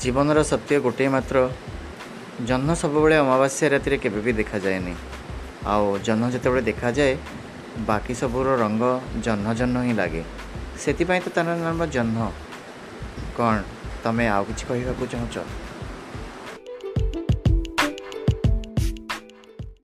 ଜୀବନର ସତ୍ୟ ଗୋଟିଏ ମାତ୍ର। ଜହ୍ନ ସବୁବେଳେ ଅମାବାସ୍ୟା ରାତିରେ କେବେ ବି ଦେଖାଯାଏନି। ଆଉ ଜହ୍ନ ଯେତେବେଳେ ଦେଖାଯାଏ ବାକି ସବୁର ରଙ୍ଗ ଜହ୍ନ ଜହ୍ନ ହିଁ ଲାଗେ। ସେଥିପାଇଁ ତ ତା'ର ନାମ ଜହ୍ନ। କ'ଣ ତମେ ଆଉ କିଛି କହିବାକୁ ଚାହୁଁଛ?